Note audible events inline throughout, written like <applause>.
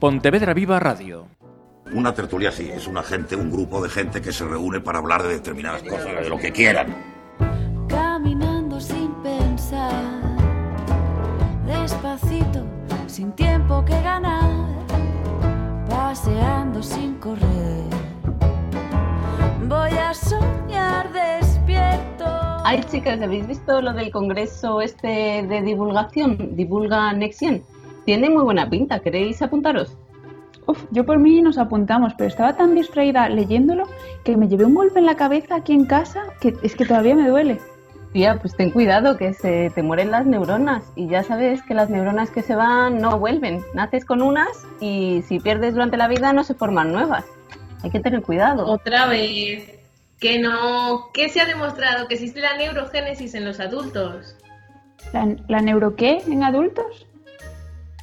Pontevedra Viva Radio. Una tertulia sí, es una gente, un grupo de gente que se reúne para hablar de determinadas cosas, de lo que quieran. Caminando sin pensar, despacito, sin tiempo que ganar, paseando sin correr. Voy a soñar despierto. Ay, chicas, ¿habéis visto lo del congreso este de divulgación? Divulga Nexion. Tiene muy buena pinta, ¿queréis apuntaros? Uf, yo por mí nos apuntamos, pero estaba tan distraída leyéndolo que me llevé un golpe en la cabeza aquí en casa que es que todavía me duele. Tía, pues ten cuidado que se te mueren las neuronas y ya sabes que las neuronas que se van no vuelven. Naces con unas y si pierdes durante la vida no se forman nuevas. Hay que tener cuidado. Otra vez. Que no. Que se ha demostrado que existe la neurogénesis en los adultos. ¿La, la neuro qué en adultos?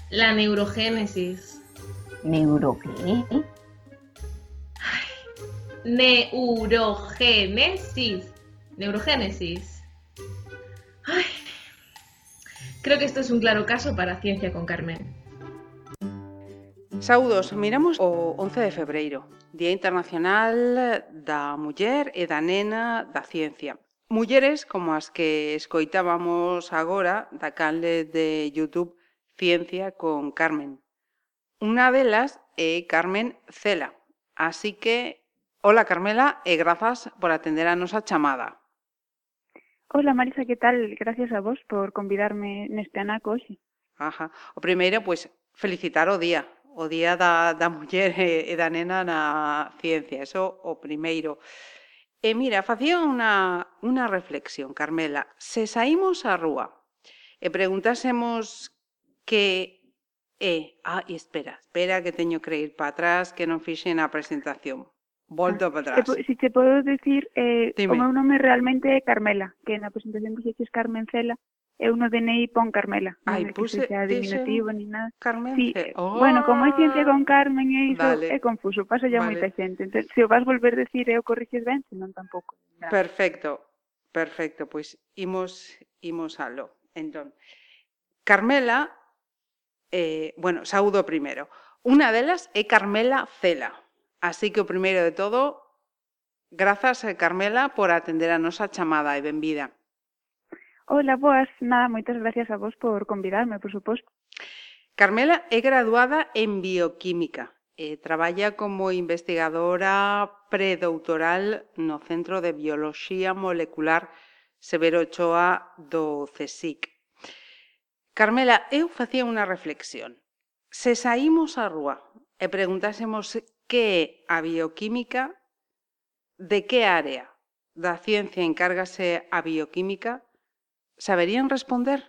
La neurogénesis. ¿Neuro qué? Neurogénesis. Neurogénesis. Ay. Creo que esto es un claro caso para Ciencia con Carmen. Saudos, miramos o 11 de febreiro, Día Internacional da Muller e da Nena da Ciencia. Mulleres como as que escoitábamos agora da canle de YouTube Ciencia con Carmen. Una delas é eh, Carmen Cela. Así que, hola Carmela eh, e grazas por atender a nosa chamada. Hola Marisa, que tal? Gracias a vos por convidarme neste anaco hoxe. Ajá. O primeiro, pois, felicitar o día, o día da, da muller e, e da nena na ciencia, eso o primeiro. E mira, facía unha, unha reflexión, Carmela. Se saímos á rúa e preguntásemos que é, ah, espera, espera que teño que ir para atrás, que non fixen a presentación. Volto ah, para atrás. Si te podo decir, eh, Dime. o meu nome realmente é Carmela, que na presentación que xeches Carmencela, é eh, no DNI pon Carmela. Ai, no puse xa diminutivo ni nada. Carmen. Sí, oh. Bueno, como é ciencia oh. con Carmen e iso vale. é confuso, pasa ya vale. moita xente. Entón, se o vas volver decir eu corrixes ben, senón tampouco. Nada. Perfecto. Perfecto, pois imos imos alo. Entón, Carmela eh, bueno, saúdo primeiro. Unha delas é Carmela Cela. Así que o primeiro de todo, grazas eh, Carmela por atender a nosa chamada e benvida. Ola, boas. Nada, moitas gracias a vos por convidarme, por suposto. Carmela é graduada en bioquímica eh, e traballa como investigadora predoutoral no Centro de Bioloxía Molecular Severo Ochoa do CSIC. Carmela, eu facía unha reflexión. Se saímos á rúa e preguntásemos que é a bioquímica, de que área da ciencia encárgase a bioquímica, saberían responder?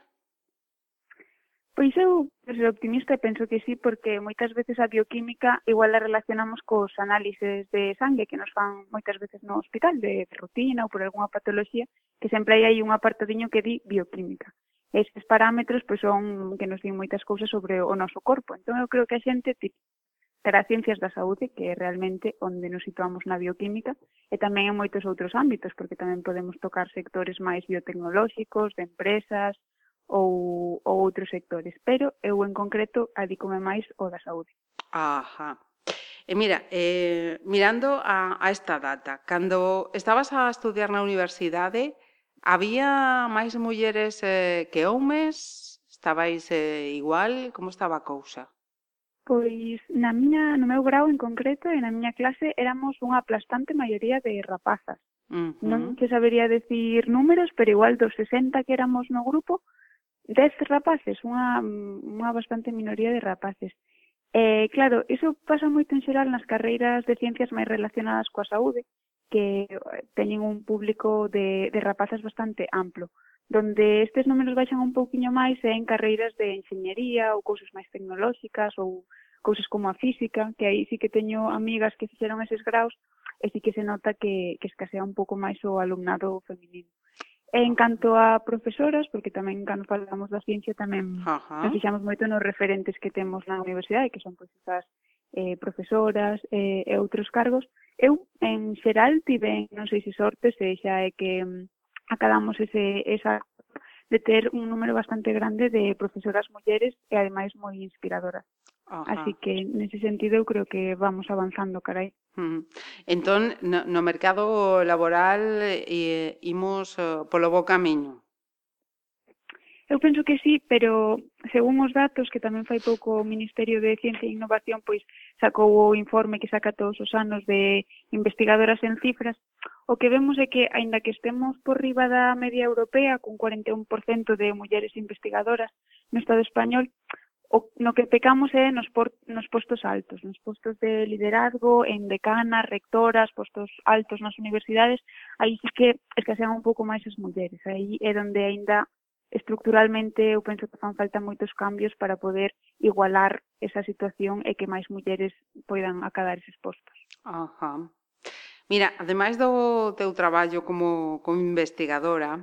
Pois eu, por ser optimista, penso que sí, porque moitas veces a bioquímica igual a relacionamos cos análises de sangue que nos fan moitas veces no hospital, de rutina ou por algunha patología, que sempre hai unha partadiño que di bioquímica estes parámetros pois son que nos din moitas cousas sobre o noso corpo. Entón eu creo que a xente terá ciencias da saúde, que é realmente onde nos situamos na bioquímica, e tamén en moitos outros ámbitos, porque tamén podemos tocar sectores máis biotecnolóxicos, de empresas ou, ou outros sectores, pero eu en concreto adícome máis o da saúde. Ajá. E mira, eh, mirando a, a esta data, cando estabas a estudiar na universidade, Había máis mulleres eh, que homes? Estabais eh, igual? Como estaba a cousa? Pois na miña, no meu grau en concreto e na miña clase éramos unha aplastante maioría de rapazas. Uh -huh. Non que sabería decir números, pero igual dos 60 que éramos no grupo, 10 rapaces, unha, unha bastante minoría de rapaces. Eh, claro, iso pasa moito en xeral nas carreiras de ciencias máis relacionadas coa saúde, que eh, teñen un público de, de rapazas bastante amplo donde estes números baixan un pouquiño máis é en carreiras de enxeñería ou cousas máis tecnolóxicas ou cousas como a física, que aí sí que teño amigas que fixeron eses graus e sí que se nota que, que escasea un pouco máis o alumnado feminino. E en canto a profesoras, porque tamén cando falamos da ciencia tamén Ajá. nos fixamos moito nos referentes que temos na universidade, que son pois, esas eh, profesoras eh, e outros cargos, Eu, en xeral, tive, non sei se sorte, se xa é que mm, acabamos ese, esa de ter un número bastante grande de profesoras mulleres e ademais moi inspiradoras. Ajá. Así que nese sentido eu creo que vamos avanzando, carai. Mm. Entón, no, no mercado laboral eh, imos eh, polo bo camiño. Eu penso que sí, pero según os datos que tamén fai pouco o Ministerio de Ciencia e Innovación, pois sacou o informe que saca todos os anos de investigadoras en cifras, o que vemos é que, aínda que estemos por riba da media europea, con 41% de mulleres investigadoras no Estado español, o, no que pecamos é nos, por, nos postos altos, nos postos de liderazgo, en decanas, rectoras, postos altos nas universidades, aí sí que escasean un pouco máis as mulleres, aí é onde aínda estructuralmente eu penso que fan falta moitos cambios para poder igualar esa situación e que máis mulleres poidan acadar eses postos. Ajá. Mira, ademais do teu traballo como, como investigadora,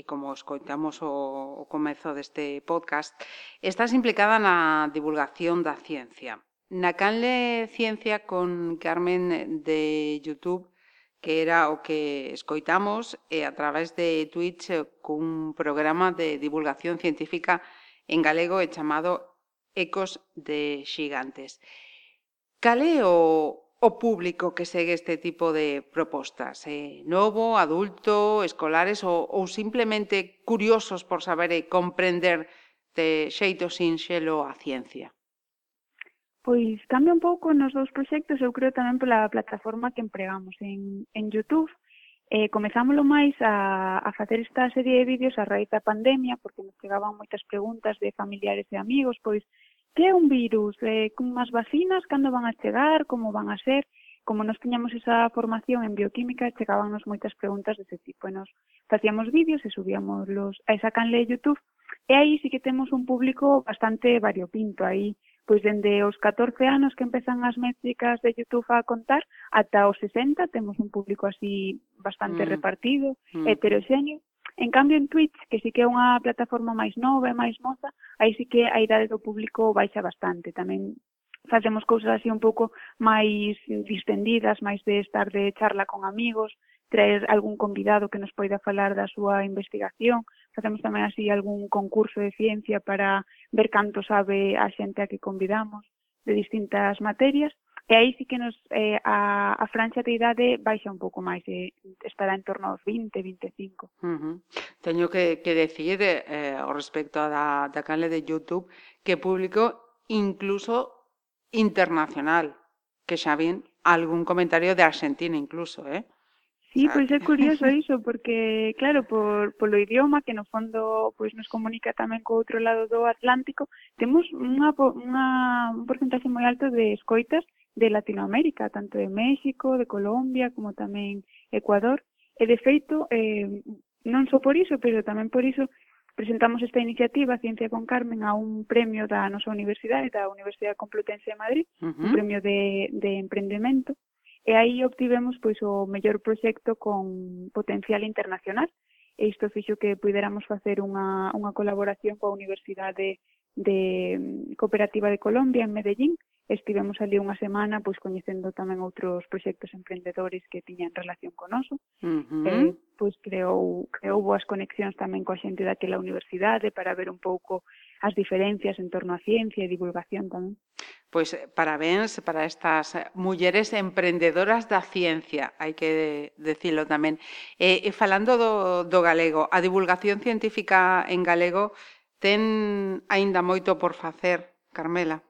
e como escoitamos o, o comezo deste podcast, estás implicada na divulgación da ciencia. Na canle Ciencia con Carmen de YouTube que era o que escoitamos e a través de Twitch eh, cun programa de divulgación científica en galego e chamado Ecos de Xigantes. Cal é o, o público que segue este tipo de propostas? Eh? Novo, adulto, escolares ou, ou simplemente curiosos por saber e comprender de xeito sinxelo a ciencia? Pois cambia un pouco nos dous proxectos, eu creo tamén pola plataforma que empregamos en, en Youtube. Eh, comezámoslo máis a, a facer esta serie de vídeos a raíz da pandemia, porque nos chegaban moitas preguntas de familiares e amigos, pois, que é un virus? Eh, como as vacinas, cando van a chegar, como van a ser? como nos tiñamos esa formación en bioquímica, chegábanos moitas preguntas dese tipo e nos facíamos vídeos e subíamos los a esa canle de YouTube e aí sí que temos un público bastante variopinto, aí pois dende os 14 anos que empezan as métricas de YouTube a contar ata os 60 temos un público así bastante mm. repartido, mm. heteroxéneo. En cambio en Twitch, que sí que é unha plataforma máis nova e máis moza, aí sí que a idade do público baixa bastante. Tamén facemos cousas así un pouco máis distendidas, máis de estar de charla con amigos, traer algún convidado que nos poida falar da súa investigación, facemos tamén así algún concurso de ciencia para ver canto sabe a xente a que convidamos de distintas materias. E aí sí que nos eh, a, a franxa de idade baixa un pouco máis, eh, estará en torno aos 20, 25. Uh -huh. Teño que, que decir eh, ao respecto da, da canle de YouTube que público incluso internacional, que xa vin algún comentario de Argentina incluso, eh? Sí, pois é curioso <laughs> iso, porque, claro, por, polo idioma, que no fondo pois nos comunica tamén co outro lado do Atlántico, temos unha, unha, un porcentaxe moi alto de escoitas de Latinoamérica, tanto de México, de Colombia, como tamén Ecuador. E, de feito, eh, non só por iso, pero tamén por iso presentamos esta iniciativa Ciencia con Carmen a un premio da nosa universidade, da Universidade Complutense de Madrid, uh -huh. un premio de, de emprendemento, E aí obtivemos pois o mellor proxecto con potencial internacional, e isto fixo que puderamos facer unha, unha colaboración coa Universidade de mm, Cooperativa de Colombia en Medellín. Estivemos ali unha semana pois coñecendo tamén outros proxectos emprendedores que tiñan relación con oso. Uh -huh. E, pois creou, creou boas conexións tamén coa xente daquela universidade para ver un pouco as diferencias en torno á ciencia e divulgación tamén. Pois eh, parabéns para estas eh, mulleres emprendedoras da ciencia, hai que decirlo tamén. E, e falando do, do galego, a divulgación científica en galego ten aínda moito por facer, Carmela.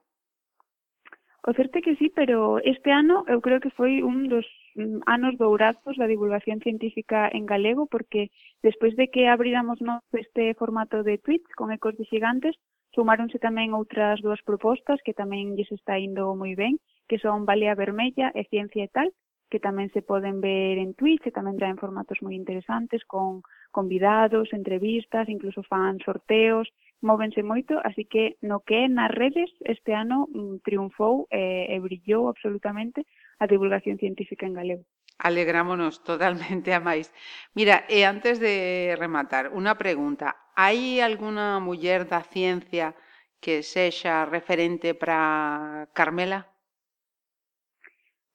O certo é que sí, pero este ano eu creo que foi un dos Mm, anos dourados da divulgación científica en galego, porque despois de que abriramos nos este formato de tweets con ecos de xigantes, sumáronse tamén outras dúas propostas que tamén lles está indo moi ben, que son Balea Vermella e Ciencia e tal, que tamén se poden ver en Twitch e tamén traen formatos moi interesantes con convidados, entrevistas, incluso fan sorteos, móvense moito, así que no que é nas redes este ano mm, triunfou e, e brillou absolutamente a divulgación científica en galego. Alegrámonos totalmente <laughs> a máis. Mira, e antes de rematar, unha pregunta. Hai alguna muller da ciencia que sexa referente para Carmela?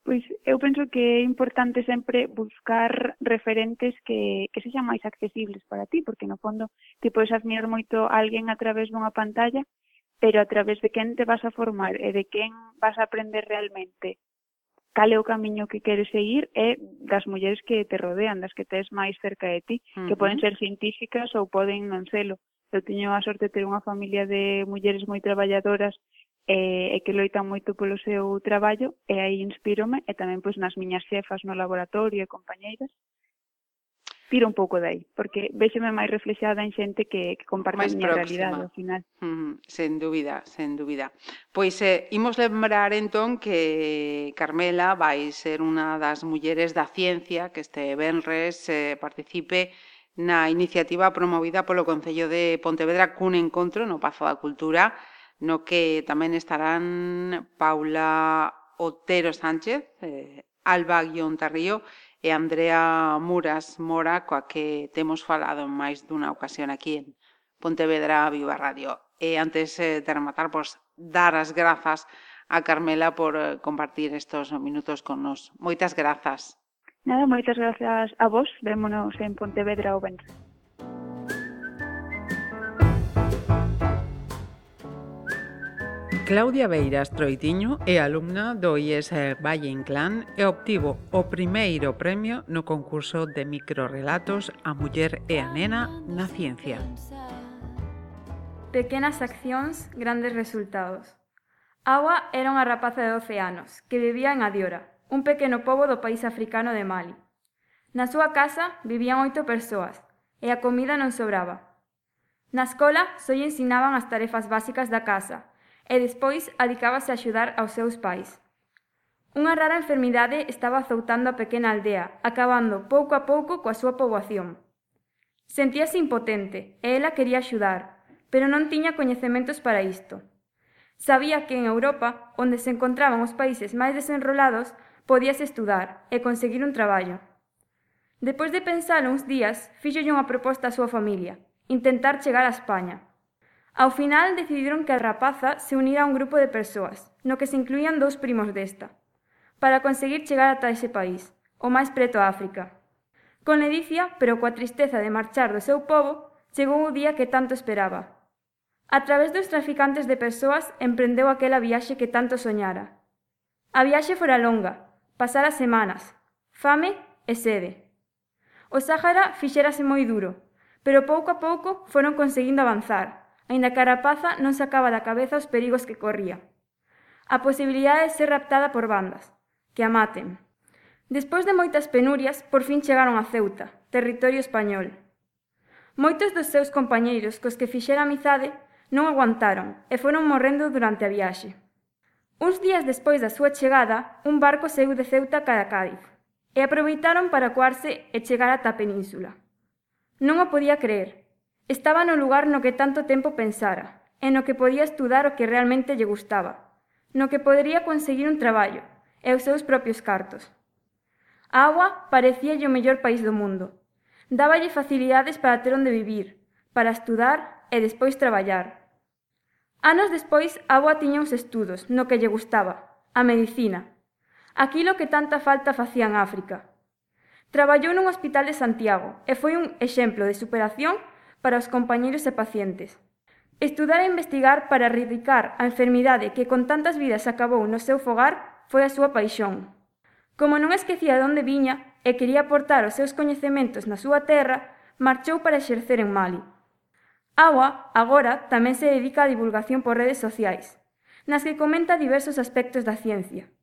Pois eu penso que é importante sempre buscar referentes que, que sexan máis accesibles para ti, porque no fondo ti podes admirar moito a alguén a través dunha pantalla, pero a través de quen te vas a formar e de quen vas a aprender realmente cal é o camiño que queres seguir é das mulleres que te rodean, das que tes máis cerca de ti, uh -huh. que poden ser científicas ou poden non selo. Eu teño a sorte de ter unha familia de mulleres moi traballadoras e, e que loitan moito polo seu traballo e aí inspírome e tamén pois nas miñas xefas no laboratorio e compañeiras tiro un pouco dai, porque véxeme máis reflexada en xente que, que comparte máis a miña realidade ao final. Mm, sen dúbida, sen dúbida. Pois eh, imos lembrar entón que Carmela vai ser unha das mulleres da ciencia que este Benres eh, participe na iniciativa promovida polo Concello de Pontevedra cun encontro no Pazo da Cultura no que tamén estarán Paula Otero Sánchez, eh, Alba Guión Tarrío e Andrea Muras Mora, coa que temos falado máis dunha ocasión aquí en Pontevedra Viva Radio. E antes eh, de rematar, pois, dar as grazas a Carmela por eh, compartir estos minutos con nos. Moitas grazas. Nada, moitas grazas a vos. Vémonos en Pontevedra o Benres. Claudia Beiras Troitiño é alumna do IES Valle Inclán e obtivo o primeiro premio no concurso de microrelatos A muller e a nena na ciencia. Pequenas accións, grandes resultados. Awa era unha rapaza de 12 anos que vivía en Adiora, un pequeno pobo do país africano de Mali. Na súa casa vivían oito persoas e a comida non sobraba. Na escola só lle ensinaban as tarefas básicas da casa e despois adicábase a axudar aos seus pais. Unha rara enfermidade estaba azoutando a pequena aldea, acabando pouco a pouco coa súa poboación. Sentíase impotente e ela quería axudar, pero non tiña coñecementos para isto. Sabía que en Europa, onde se encontraban os países máis desenrolados, podíase estudar e conseguir un traballo. Depois de pensar uns días, fixolle unha proposta á súa familia, intentar chegar a España. Ao final decidiron que a rapaza se unira a un grupo de persoas, no que se incluían dous primos desta, para conseguir chegar ata ese país, o máis preto a África. Con ledicia, pero coa tristeza de marchar do seu povo, chegou o día que tanto esperaba. A través dos traficantes de persoas emprendeu aquela viaxe que tanto soñara. A viaxe fora longa, pasara semanas, fame e sede. O Sáhara fixérase moi duro, pero pouco a pouco foron conseguindo avanzar, Ainda que a rapaza non sacaba da cabeza os perigos que corría. A posibilidade de ser raptada por bandas, que a maten. Despois de moitas penurias, por fin chegaron a Ceuta, territorio español. Moitos dos seus compañeiros cos que fixera amizade non aguantaron e foron morrendo durante a viaxe. Uns días despois da súa chegada, un barco saiu de Ceuta cara a Cádiz e aproveitaron para coarse e chegar ata a península. Non o podía creer, Estaba no lugar no que tanto tempo pensara, e no que podía estudar o que realmente lle gustaba, no que podería conseguir un traballo, e os seus propios cartos. A agua parecíalle o mellor país do mundo. Dáballe facilidades para ter onde vivir, para estudar e despois traballar. Anos despois, Agua tiña uns estudos no que lle gustaba, a medicina, aquilo que tanta falta facía en África. Traballou nun hospital de Santiago e foi un exemplo de superación para os compañeiros e pacientes. Estudar e investigar para erradicar a enfermidade que con tantas vidas acabou no seu fogar foi a súa paixón. Como non esquecía de onde viña e quería aportar os seus coñecementos na súa terra, marchou para exercer en Mali. Awa, agora, tamén se dedica á divulgación por redes sociais, nas que comenta diversos aspectos da ciencia.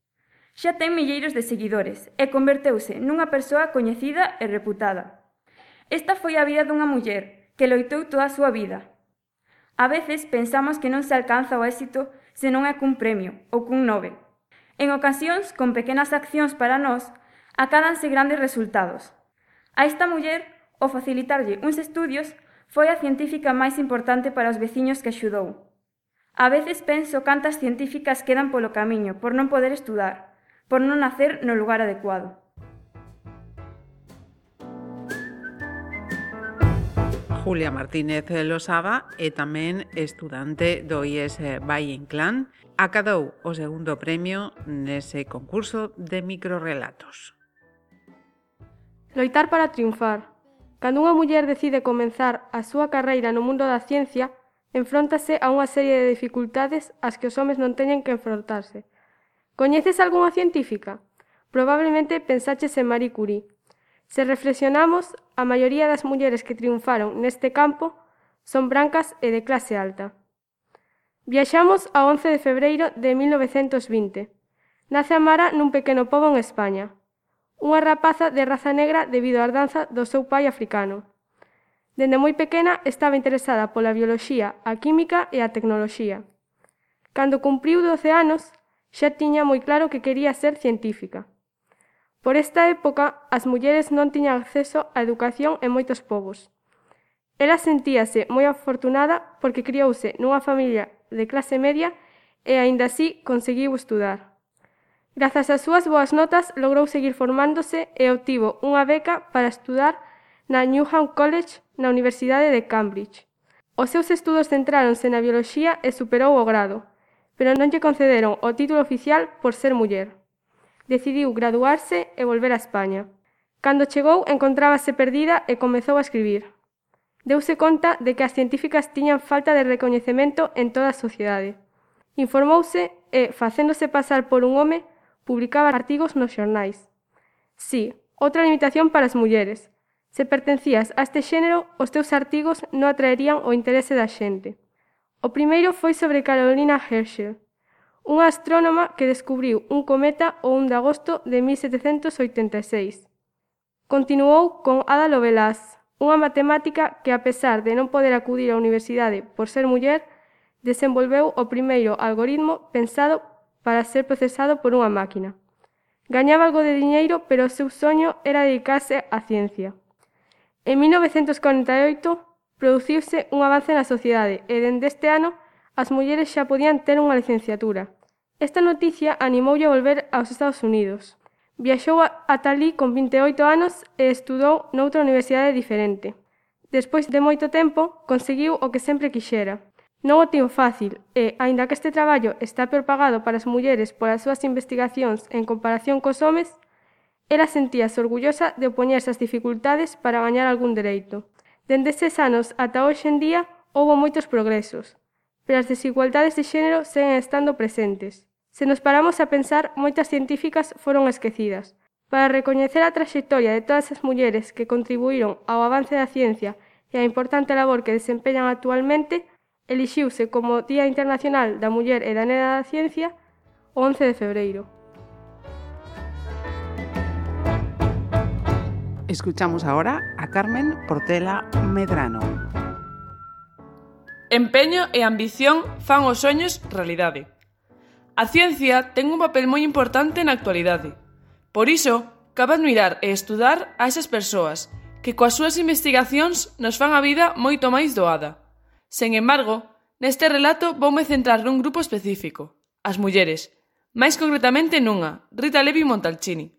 Xa ten milleiros de seguidores e converteuse nunha persoa coñecida e reputada. Esta foi a vida dunha muller que loitou toda a súa vida. A veces pensamos que non se alcanza o éxito se non é cun premio ou cun nove. En ocasións, con pequenas accións para nós, acádanse grandes resultados. A esta muller, o facilitarlle uns estudios, foi a científica máis importante para os veciños que axudou. A veces penso cantas científicas quedan polo camiño por non poder estudar, por non nacer no lugar adecuado. Julia Martínez Losada e tamén estudante do IES Valle Inclán, acadou o segundo premio nese concurso de microrelatos. Loitar para triunfar. Cando unha muller decide comenzar a súa carreira no mundo da ciencia, enfróntase a unha serie de dificultades ás que os homes non teñen que enfrontarse. Coñeces algunha científica? Probablemente pensaches en Marie Curie, Se reflexionamos, a maioría das mulleres que triunfaron neste campo son brancas e de clase alta. Viaxamos ao 11 de febreiro de 1920. Nace Amara nun pequeno pobo en España. Unha rapaza de raza negra debido á herdanza do seu pai africano. Dende moi pequena estaba interesada pola bioloxía, a química e a tecnoloxía. Cando cumpriu 12 anos, xa tiña moi claro que quería ser científica. Por esta época, as mulleres non tiñan acceso á educación en moitos povos. Ela sentíase moi afortunada porque criouse nunha familia de clase media e aínda así conseguiu estudar. Grazas ás súas boas notas logrou seguir formándose e obtivo unha beca para estudar na Newham College na Universidade de Cambridge. Os seus estudos centráronse na bioloxía e superou o grado, pero non lle concederon o título oficial por ser muller decidiu graduarse e volver a España. Cando chegou encontrábase perdida e comezou a escribir. Deuse conta de que as científicas tiñan falta de recoñecemento en toda a sociedade. Informouse e, facéndose pasar por un home, publicaba artigos nos xornais. Sí, outra limitación para as mulleres. Se pertencías a este xénero, os teus artigos non atraerían o interese da xente. O primeiro foi sobre Carolina Herschel, unha astrónoma que descubriu un cometa o 1 de agosto de 1786. Continuou con Ada Lovelace, unha matemática que, a pesar de non poder acudir á universidade por ser muller, desenvolveu o primeiro algoritmo pensado para ser procesado por unha máquina. Gañaba algo de diñeiro, pero o seu soño era dedicarse á ciencia. En 1948 produciuse un avance na sociedade e dende este ano as mulleres xa podían ter unha licenciatura. Esta noticia animoulle a volver aos Estados Unidos. Viaxou a Talí con 28 anos e estudou noutra universidade diferente. Despois de moito tempo, conseguiu o que sempre quixera. Non o tivo fácil e, aínda que este traballo está peor pagado para as mulleres polas súas investigacións en comparación cos homes, ela sentíase orgullosa de opoñerse ás dificultades para gañar algún dereito. Dende eses anos ata hoxe en día, houbo moitos progresos, pero as desigualdades de xénero seguen estando presentes. Se nos paramos a pensar, moitas científicas foron esquecidas. Para recoñecer a traxectoria de todas as mulleres que contribuíron ao avance da ciencia e a importante labor que desempeñan actualmente, elixiuse como Día Internacional da Muller e da Nena da Ciencia o 11 de febreiro. Escuchamos ahora a Carmen Portela Medrano. Empeño e ambición fan os soños realidade. A ciencia ten un papel moi importante na actualidade. Por iso, cabe admirar e estudar a esas persoas que coas súas investigacións nos fan a vida moito máis doada. Sen embargo, neste relato voume centrar nun grupo específico, as mulleres, máis concretamente nunha, Rita Levi Montalcini.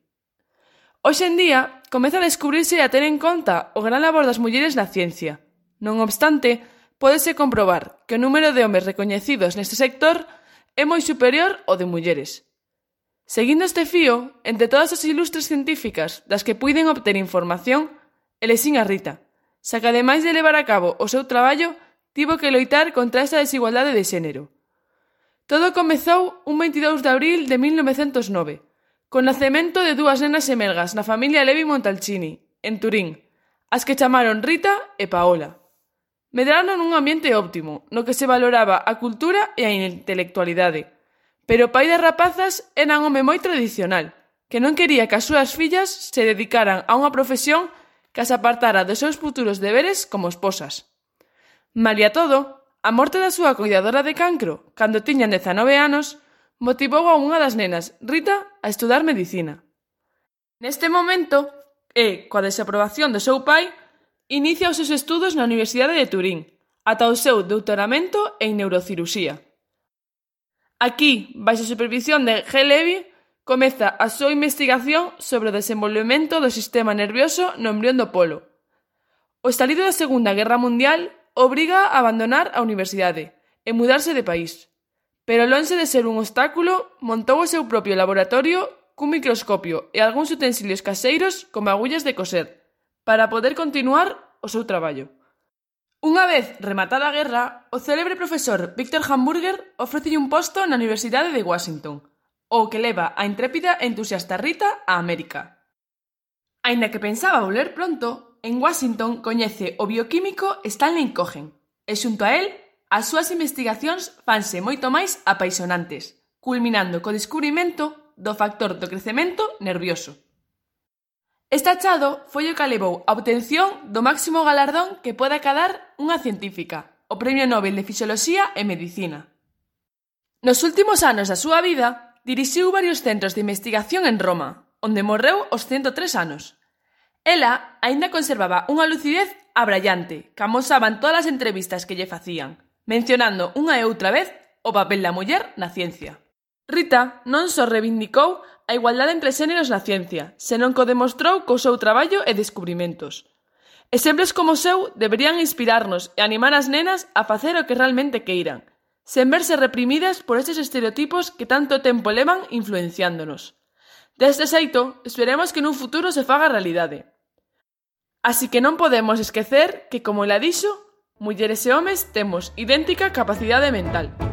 Hoxe en día, comeza a descubrirse e a ter en conta o gran labor das mulleres na ciencia. Non obstante, pódese comprobar que o número de homes recoñecidos neste sector é moi superior ao de mulleres. Seguindo este fío, entre todas as ilustres científicas das que puiden obter información, elexín a Rita, xa que ademais de levar a cabo o seu traballo, tivo que loitar contra esta desigualdade de xénero. Todo comezou un 22 de abril de 1909, con nacemento de dúas nenas semelgas na familia Levi Montalcini, en Turín, as que chamaron Rita e Paola. Medraron nun ambiente óptimo, no que se valoraba a cultura e a intelectualidade. Pero o pai das rapazas era un home moi tradicional, que non quería que as súas fillas se dedicaran a unha profesión que as apartara dos seus futuros deberes como esposas. Malia todo, a morte da súa cuidadora de cancro, cando tiñan 19 anos, motivou a unha das nenas, Rita, a estudar medicina. Neste momento, e coa desaprobación do seu pai, Inicia os seus estudos na Universidade de Turín ata o seu doutoramento en neurociruxía. Aquí, baixo a supervisión de G. Levy, comeza a súa investigación sobre o desenvolvemento do sistema nervioso no embrión do polo. O estalido da Segunda Guerra Mundial obriga a abandonar a universidade e mudarse de país. Pero lonxe de ser un obstáculo, montou o seu propio laboratorio cun microscopio e algúns utensilios caseiros como agullas de coser, para poder continuar o seu traballo. Unha vez rematada a guerra, o célebre profesor Victor Hamburger ofrece un posto na Universidade de Washington, o que leva a intrépida e entusiasta Rita a América. Aínda que pensaba volver pronto, en Washington coñece o bioquímico Stanley Cohen, e xunto a el, as súas investigacións fanse moito máis apaixonantes, culminando co descubrimento do factor do crecemento nervioso. Este achado foi o que levou a obtención do máximo galardón que pode acadar unha científica, o Premio Nobel de Fisioloxía e Medicina. Nos últimos anos da súa vida, dirixiu varios centros de investigación en Roma, onde morreu aos 103 anos. Ela aínda conservaba unha lucidez abrallante que amosaban todas as entrevistas que lle facían, mencionando unha e outra vez o papel da muller na ciencia. Rita non só reivindicou a igualdade entre xéneros na ciencia, senón que o demostrou co seu traballo e descubrimentos. Exemplos como o seu deberían inspirarnos e animar as nenas a facer o que realmente queiran, sen verse reprimidas por estes estereotipos que tanto tempo levan influenciándonos. Deste xeito, esperemos que nun futuro se faga realidade. Así que non podemos esquecer que, como la dixo, mulleres e homes temos idéntica capacidade mental.